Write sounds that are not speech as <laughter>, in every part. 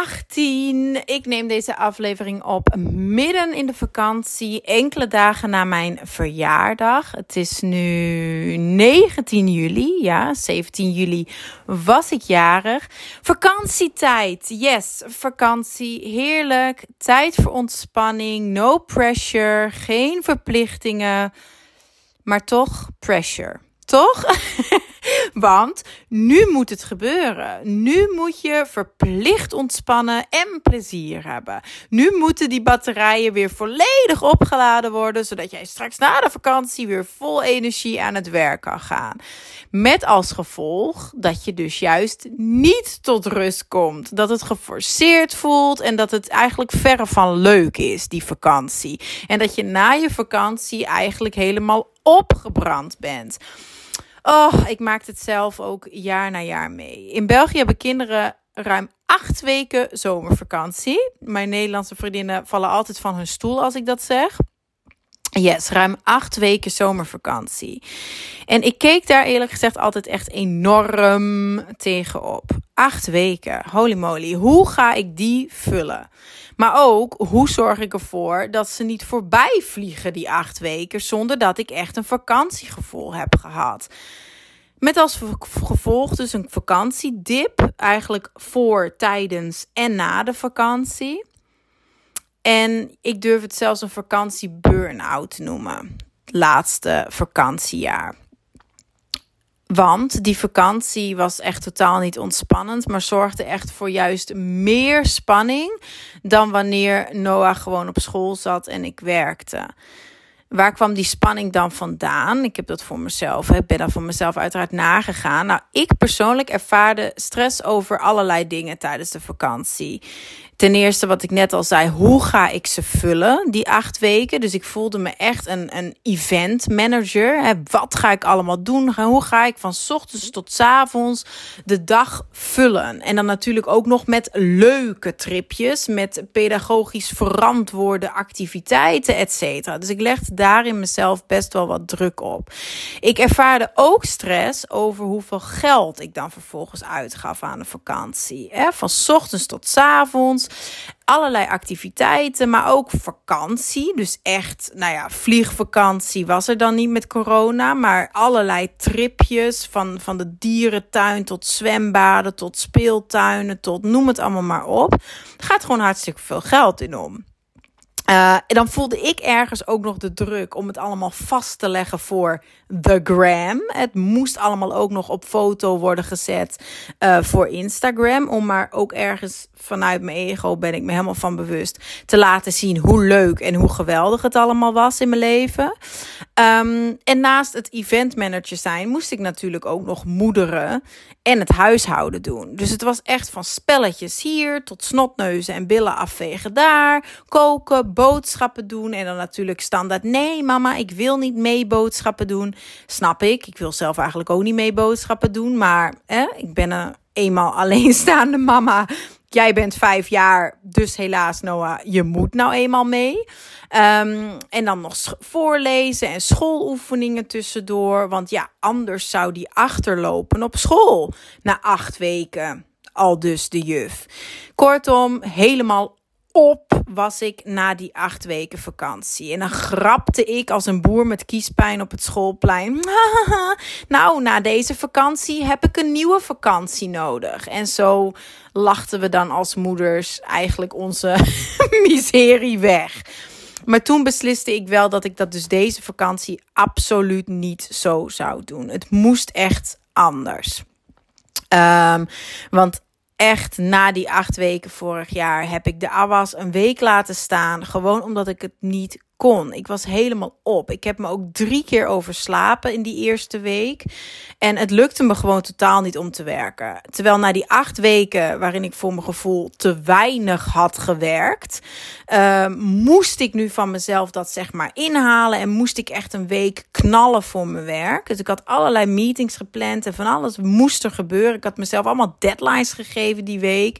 18. Ik neem deze aflevering op midden in de vakantie, enkele dagen na mijn verjaardag. Het is nu 19 juli, ja, 17 juli was ik jarig. Vakantietijd, yes, vakantie, heerlijk. Tijd voor ontspanning, no pressure, geen verplichtingen, maar toch pressure. Toch? <laughs> <laughs> Want nu moet het gebeuren. Nu moet je verplicht ontspannen en plezier hebben. Nu moeten die batterijen weer volledig opgeladen worden, zodat jij straks na de vakantie weer vol energie aan het werk kan gaan. Met als gevolg dat je dus juist niet tot rust komt. Dat het geforceerd voelt en dat het eigenlijk verre van leuk is, die vakantie. En dat je na je vakantie eigenlijk helemaal opgebrand bent. Oh, ik maak het zelf ook jaar na jaar mee. In België hebben kinderen ruim acht weken zomervakantie. Mijn Nederlandse vriendinnen vallen altijd van hun stoel als ik dat zeg. Yes, ruim acht weken zomervakantie. En ik keek daar eerlijk gezegd altijd echt enorm tegenop. Acht weken, holy moly. Hoe ga ik die vullen? Maar ook, hoe zorg ik ervoor dat ze niet voorbij vliegen die acht weken zonder dat ik echt een vakantiegevoel heb gehad? Met als gevolg dus een vakantiedip, eigenlijk voor, tijdens en na de vakantie. En ik durf het zelfs een vakantie burn-out te noemen. Laatste vakantiejaar. Want die vakantie was echt totaal niet ontspannend, maar zorgde echt voor juist meer spanning dan wanneer Noah gewoon op school zat en ik werkte. Waar kwam die spanning dan vandaan? Ik heb dat voor mezelf, ik ben daar voor mezelf uiteraard nagegaan. Nou, ik persoonlijk ervaarde stress over allerlei dingen tijdens de vakantie. Ten eerste, wat ik net al zei, hoe ga ik ze vullen, die acht weken? Dus ik voelde me echt een, een event manager. Wat ga ik allemaal doen? Hoe ga ik van ochtends tot avonds de dag vullen? En dan natuurlijk ook nog met leuke tripjes, met pedagogisch verantwoorde activiteiten, et cetera. Dus ik legde daarin mezelf best wel wat druk op. Ik ervaarde ook stress over hoeveel geld ik dan vervolgens uitgaf aan de vakantie. Hè? Van ochtends tot avonds allerlei activiteiten, maar ook vakantie. Dus echt, nou ja, vliegvakantie was er dan niet met corona, maar allerlei tripjes van, van de dierentuin tot zwembaden, tot speeltuinen, tot noem het allemaal maar op. Er gaat gewoon hartstikke veel geld in om. Uh, en dan voelde ik ergens ook nog de druk om het allemaal vast te leggen voor The Gram. Het moest allemaal ook nog op foto worden gezet uh, voor Instagram. Om maar ook ergens vanuit mijn ego ben ik me helemaal van bewust te laten zien hoe leuk en hoe geweldig het allemaal was in mijn leven. Um, en naast het eventmanager zijn moest ik natuurlijk ook nog moederen en het huishouden doen. Dus het was echt van spelletjes hier tot snotneuzen en billen afvegen daar. Koken, boodschappen doen en dan natuurlijk standaard nee mama, ik wil niet mee boodschappen doen. Snap ik, ik wil zelf eigenlijk ook niet mee boodschappen doen, maar ik ben een eenmaal <laughs> alleenstaande mama. Jij bent vijf jaar, dus helaas Noah, je moet nou eenmaal mee. Um, en dan nog voorlezen en schooloefeningen tussendoor. Want ja, anders zou die achterlopen op school na acht weken. Al dus de juf. Kortom, helemaal op was ik na die acht weken vakantie. En dan grapte ik als een boer met kiespijn op het schoolplein. <laughs> nou, na deze vakantie heb ik een nieuwe vakantie nodig. En zo lachten we dan als moeders eigenlijk onze <laughs> miserie weg. Maar toen besliste ik wel dat ik dat dus deze vakantie absoluut niet zo zou doen. Het moest echt anders. Um, want echt na die acht weken vorig jaar heb ik de awas een week laten staan. Gewoon omdat ik het niet kon. Ik was helemaal op. Ik heb me ook drie keer overslapen in die eerste week. En het lukte me gewoon totaal niet om te werken. Terwijl na die acht weken, waarin ik voor mijn gevoel te weinig had gewerkt, uh, moest ik nu van mezelf dat zeg maar inhalen. En moest ik echt een week knallen voor mijn werk. Dus ik had allerlei meetings gepland en van alles moest er gebeuren. Ik had mezelf allemaal deadlines gegeven die week.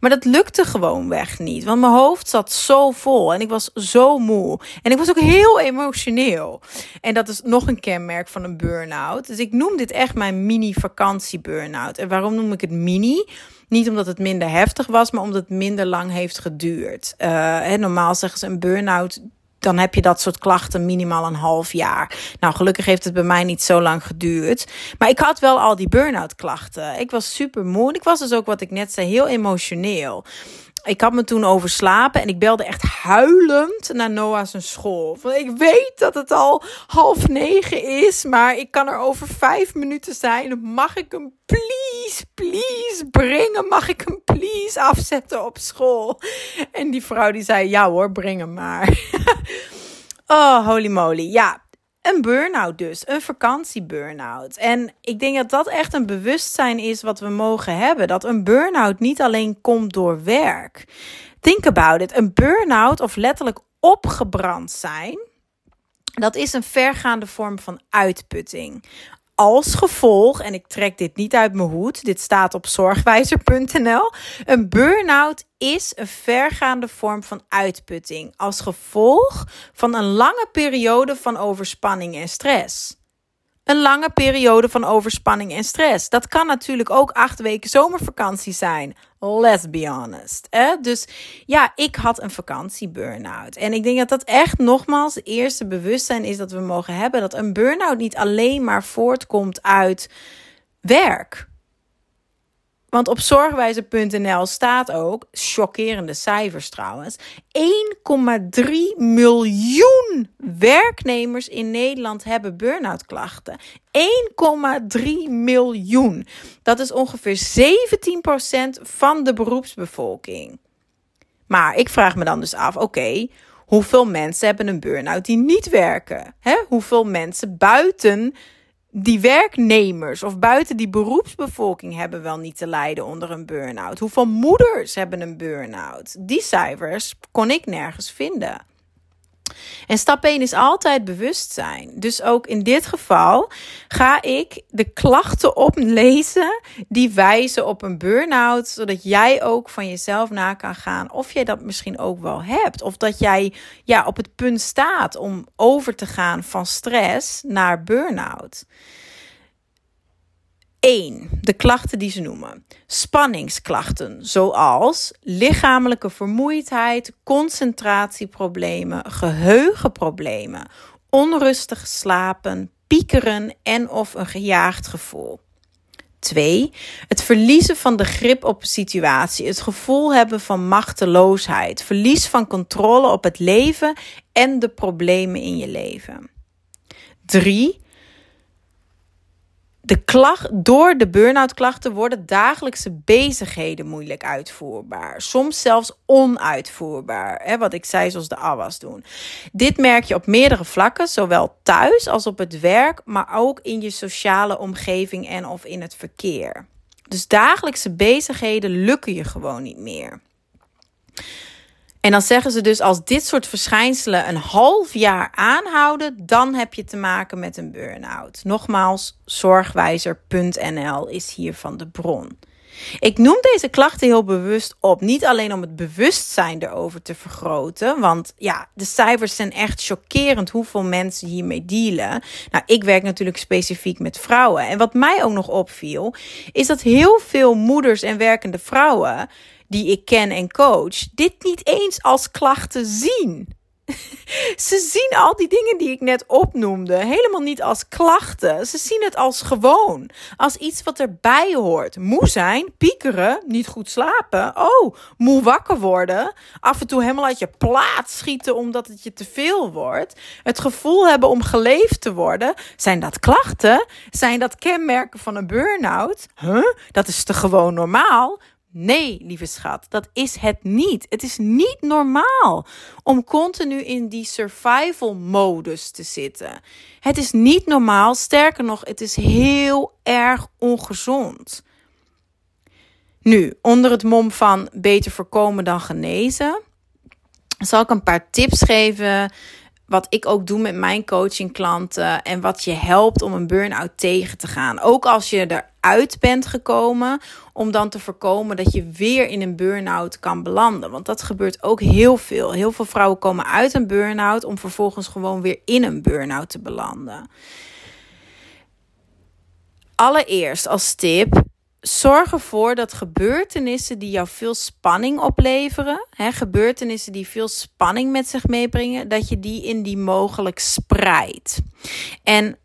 Maar dat lukte gewoon weg niet. Want mijn hoofd zat zo vol en ik was zo moe. En ik was ook heel emotioneel. En dat is nog een kenmerk van een burn-out. Dus ik noem dit echt mijn mini-vakantie burn-out. En waarom noem ik het mini? Niet omdat het minder heftig was, maar omdat het minder lang heeft geduurd. Uh, normaal zeggen ze een burn-out dan heb je dat soort klachten minimaal een half jaar. Nou, gelukkig heeft het bij mij niet zo lang geduurd. Maar ik had wel al die burn-out klachten. Ik was super moe. ik was dus ook, wat ik net zei, heel emotioneel ik had me toen overslapen en ik belde echt huilend naar Noah's school. Ik weet dat het al half negen is, maar ik kan er over vijf minuten zijn. Mag ik hem please, please brengen? Mag ik hem please afzetten op school? En die vrouw die zei, ja hoor, breng hem maar. <laughs> oh, holy moly. Ja, een burn-out dus, een vakantieburn-out. En ik denk dat dat echt een bewustzijn is wat we mogen hebben. Dat een burn-out niet alleen komt door werk. Think about it. Een burn-out of letterlijk opgebrand zijn, dat is een vergaande vorm van uitputting als gevolg, en ik trek dit niet uit mijn hoed, dit staat op zorgwijzer.nl. Een burn-out is een vergaande vorm van uitputting als gevolg van een lange periode van overspanning en stress een lange periode van overspanning en stress. Dat kan natuurlijk ook acht weken zomervakantie zijn. Let's be honest. Hè? Dus ja, ik had een vakantie burn-out. En ik denk dat dat echt nogmaals eerste bewustzijn is dat we mogen hebben. Dat een burn-out niet alleen maar voortkomt uit werk. Want op zorgwijzer.nl staat ook, chockerende cijfers trouwens, 1,3 miljoen werknemers in Nederland hebben burn-out klachten. 1,3 miljoen. Dat is ongeveer 17% van de beroepsbevolking. Maar ik vraag me dan dus af, oké, hoeveel mensen hebben een burn-out die niet werken? Hoeveel mensen buiten die werknemers of buiten die beroepsbevolking hebben wel niet te lijden onder een burn-out? Hoeveel moeders hebben een burn-out? Die cijfers kon ik nergens vinden. En stap 1 is altijd bewustzijn. Dus ook in dit geval ga ik de klachten oplezen die wijzen op een burn-out, zodat jij ook van jezelf na kan gaan of jij dat misschien ook wel hebt. Of dat jij ja, op het punt staat om over te gaan van stress naar burn-out. 1. De klachten die ze noemen. Spanningsklachten, zoals lichamelijke vermoeidheid, concentratieproblemen, geheugenproblemen, onrustig slapen, piekeren en of een gejaagd gevoel. 2. Het verliezen van de grip op een situatie, het gevoel hebben van machteloosheid, verlies van controle op het leven en de problemen in je leven. 3 de klacht, door de burn-out klachten worden dagelijkse bezigheden moeilijk uitvoerbaar. Soms zelfs onuitvoerbaar. Hè, wat ik zei, zoals de afwas doen. Dit merk je op meerdere vlakken, zowel thuis als op het werk, maar ook in je sociale omgeving en of in het verkeer. Dus dagelijkse bezigheden lukken je gewoon niet meer. En dan zeggen ze dus als dit soort verschijnselen een half jaar aanhouden, dan heb je te maken met een burn-out. Nogmaals, zorgwijzer.nl is hiervan de bron. Ik noem deze klachten heel bewust op. Niet alleen om het bewustzijn erover te vergroten. Want ja, de cijfers zijn echt chockerend hoeveel mensen hiermee dealen. Nou, ik werk natuurlijk specifiek met vrouwen. En wat mij ook nog opviel, is dat heel veel moeders en werkende vrouwen die ik ken en coach, dit niet eens als klachten zien. <laughs> Ze zien al die dingen die ik net opnoemde helemaal niet als klachten. Ze zien het als gewoon. Als iets wat erbij hoort. Moe zijn, piekeren, niet goed slapen. Oh, moe wakker worden. Af en toe helemaal uit je plaats schieten omdat het je te veel wordt. Het gevoel hebben om geleefd te worden. Zijn dat klachten? Zijn dat kenmerken van een burn-out? Huh? Dat is te gewoon normaal? Nee, lieve schat, dat is het niet. Het is niet normaal om continu in die survival modus te zitten. Het is niet normaal, sterker nog, het is heel erg ongezond. Nu, onder het mom van beter voorkomen dan genezen, zal ik een paar tips geven wat ik ook doe met mijn coachingklanten en wat je helpt om een burn-out tegen te gaan. Ook als je eruit bent gekomen, om dan te voorkomen dat je weer in een burn-out kan belanden. Want dat gebeurt ook heel veel. Heel veel vrouwen komen uit een burn-out om vervolgens gewoon weer in een burn-out te belanden. Allereerst als tip zorg ervoor dat gebeurtenissen die jou veel spanning opleveren, hè, gebeurtenissen die veel spanning met zich meebrengen, dat je die in die mogelijk spreidt. En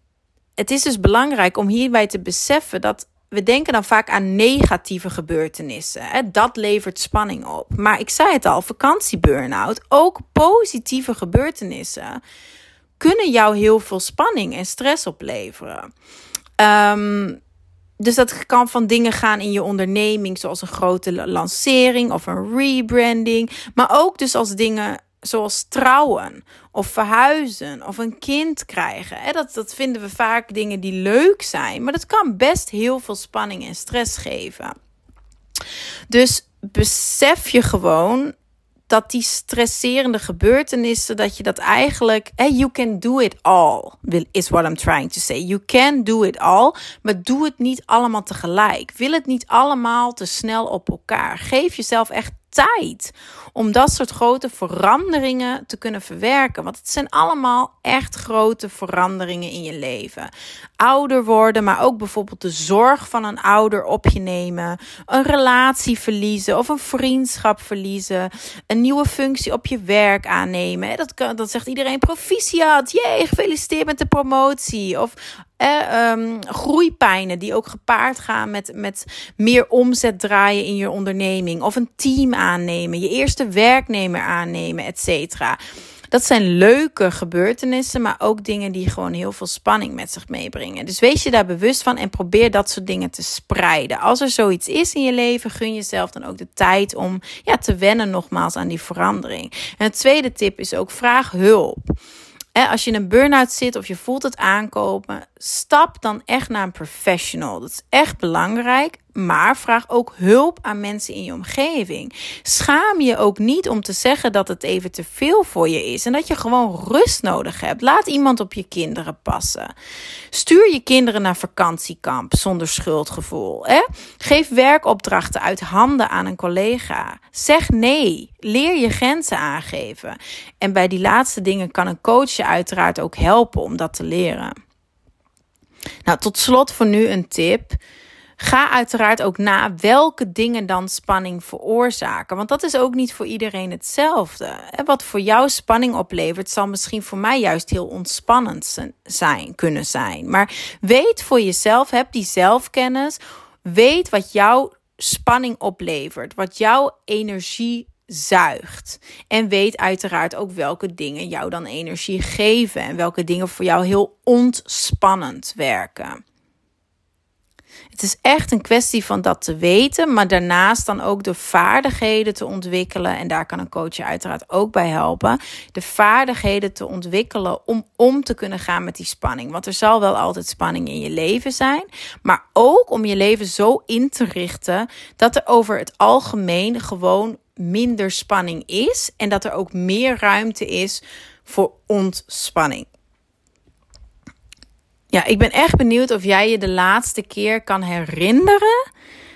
het is dus belangrijk om hierbij te beseffen dat we denken dan vaak aan negatieve gebeurtenissen. Hè? Dat levert spanning op. Maar ik zei het al, vakantieburn-out, ook positieve gebeurtenissen kunnen jou heel veel spanning en stress opleveren. Um, dus dat kan van dingen gaan in je onderneming, zoals een grote lancering of een rebranding. Maar ook dus als dingen zoals trouwen of verhuizen of een kind krijgen. Dat, dat vinden we vaak dingen die leuk zijn, maar dat kan best heel veel spanning en stress geven. Dus besef je gewoon dat die stresserende gebeurtenissen, dat je dat eigenlijk, you can do it all, is what I'm trying to say. You can do it all, maar doe het niet allemaal tegelijk. Wil het niet allemaal te snel op elkaar. Geef jezelf echt tijd om dat soort grote veranderingen te kunnen verwerken. Want het zijn allemaal echt grote veranderingen in je leven. Ouder worden, maar ook bijvoorbeeld de zorg van een ouder op je nemen. Een relatie verliezen of een vriendschap verliezen. Een nieuwe functie op je werk aannemen. Dat, kan, dat zegt iedereen proficiat. Jee, gefeliciteerd met de promotie. Of eh, groeipijnen die ook gepaard gaan met, met meer omzet draaien in je onderneming. Of een team aannemen, je eerste werknemer aannemen, et cetera. Dat zijn leuke gebeurtenissen, maar ook dingen die gewoon heel veel spanning met zich meebrengen. Dus wees je daar bewust van en probeer dat soort dingen te spreiden. Als er zoiets is in je leven, gun jezelf dan ook de tijd om ja, te wennen nogmaals aan die verandering. En het tweede tip is ook vraag hulp als je in een burn-out zit of je voelt het aankomen, stap dan echt naar een professional. Dat is echt belangrijk. Maar vraag ook hulp aan mensen in je omgeving. Schaam je ook niet om te zeggen dat het even te veel voor je is en dat je gewoon rust nodig hebt. Laat iemand op je kinderen passen. Stuur je kinderen naar vakantiekamp zonder schuldgevoel. Hè? Geef werkopdrachten uit handen aan een collega. Zeg nee. Leer je grenzen aangeven. En bij die laatste dingen kan een coach je uiteraard ook helpen om dat te leren. Nou, tot slot voor nu een tip. Ga uiteraard ook na welke dingen dan spanning veroorzaken. Want dat is ook niet voor iedereen hetzelfde. Wat voor jou spanning oplevert, zal misschien voor mij juist heel ontspannend zijn, kunnen zijn. Maar weet voor jezelf, heb die zelfkennis. Weet wat jouw spanning oplevert, wat jouw energie zuigt. En weet uiteraard ook welke dingen jou dan energie geven en welke dingen voor jou heel ontspannend werken. Het is echt een kwestie van dat te weten, maar daarnaast dan ook de vaardigheden te ontwikkelen. En daar kan een coach je uiteraard ook bij helpen. De vaardigheden te ontwikkelen om om te kunnen gaan met die spanning. Want er zal wel altijd spanning in je leven zijn, maar ook om je leven zo in te richten dat er over het algemeen gewoon minder spanning is en dat er ook meer ruimte is voor ontspanning. Ja, ik ben echt benieuwd of jij je de laatste keer kan herinneren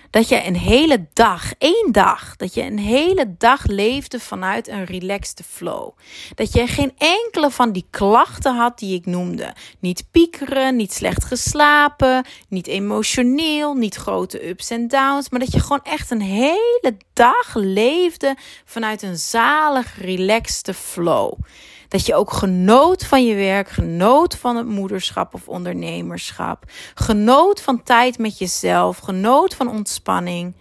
dat je een hele dag, één dag, dat je een hele dag leefde vanuit een relaxed flow. Dat je geen enkele van die klachten had die ik noemde. Niet piekeren, niet slecht geslapen, niet emotioneel, niet grote ups en downs, maar dat je gewoon echt een hele dag leefde vanuit een zalig, relaxed flow. Dat je ook genoot van je werk, genoot van het moederschap of ondernemerschap, genoot van tijd met jezelf, genoot van ontspanning.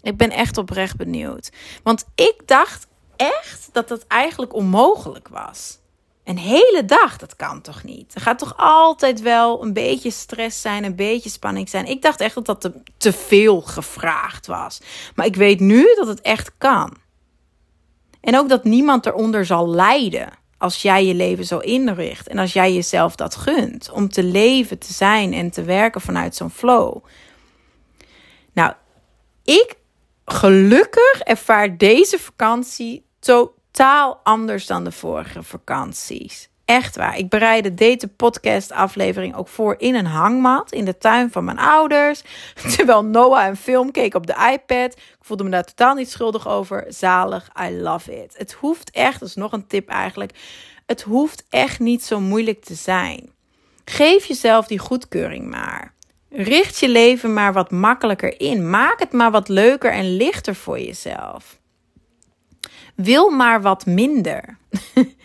Ik ben echt oprecht benieuwd. Want ik dacht echt dat dat eigenlijk onmogelijk was. Een hele dag, dat kan toch niet? Er gaat toch altijd wel een beetje stress zijn, een beetje spanning zijn. Ik dacht echt dat dat te, te veel gevraagd was. Maar ik weet nu dat het echt kan. En ook dat niemand eronder zal lijden als jij je leven zo inricht. En als jij jezelf dat gunt. Om te leven, te zijn en te werken vanuit zo'n flow. Nou, ik gelukkig ervaar deze vakantie totaal anders dan de vorige vakanties. Echt waar. Ik bereidde deze podcast aflevering ook voor in een hangmat in de tuin van mijn ouders. <laughs> Terwijl Noah een film keek op de iPad. Ik voelde me daar totaal niet schuldig over. Zalig. I love it. Het hoeft echt, dat is nog een tip eigenlijk. Het hoeft echt niet zo moeilijk te zijn. Geef jezelf die goedkeuring maar. Richt je leven maar wat makkelijker in. Maak het maar wat leuker en lichter voor jezelf. Wil maar wat minder. <laughs>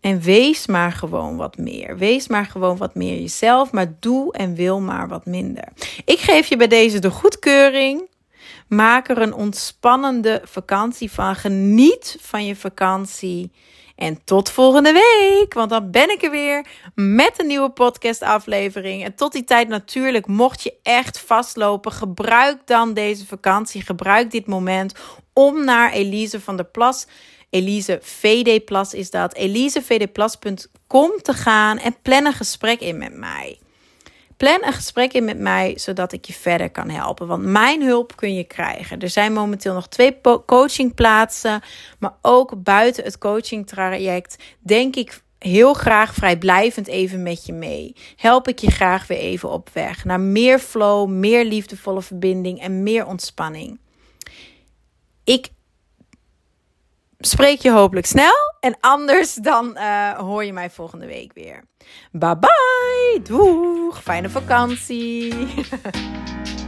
en wees maar gewoon wat meer. Wees maar gewoon wat meer jezelf, maar doe en wil maar wat minder. Ik geef je bij deze de goedkeuring. Maak er een ontspannende vakantie van. Geniet van je vakantie. En tot volgende week, want dan ben ik er weer met een nieuwe podcastaflevering. En tot die tijd natuurlijk, mocht je echt vastlopen, gebruik dan deze vakantie, gebruik dit moment om naar Elise van der Plas, Elise VD Plas is dat, elisevdplas.com te gaan en plan een gesprek in met mij. Plan een gesprek in met mij, zodat ik je verder kan helpen. Want mijn hulp kun je krijgen. Er zijn momenteel nog twee coachingplaatsen. Maar ook buiten het coachingtraject denk ik heel graag vrijblijvend even met je mee. Help ik je graag weer even op weg naar meer flow, meer liefdevolle verbinding en meer ontspanning. Ik spreek je hopelijk snel. En anders dan uh, hoor je mij volgende week weer. Bye bye. Doeg. Fijne vakantie. <laughs>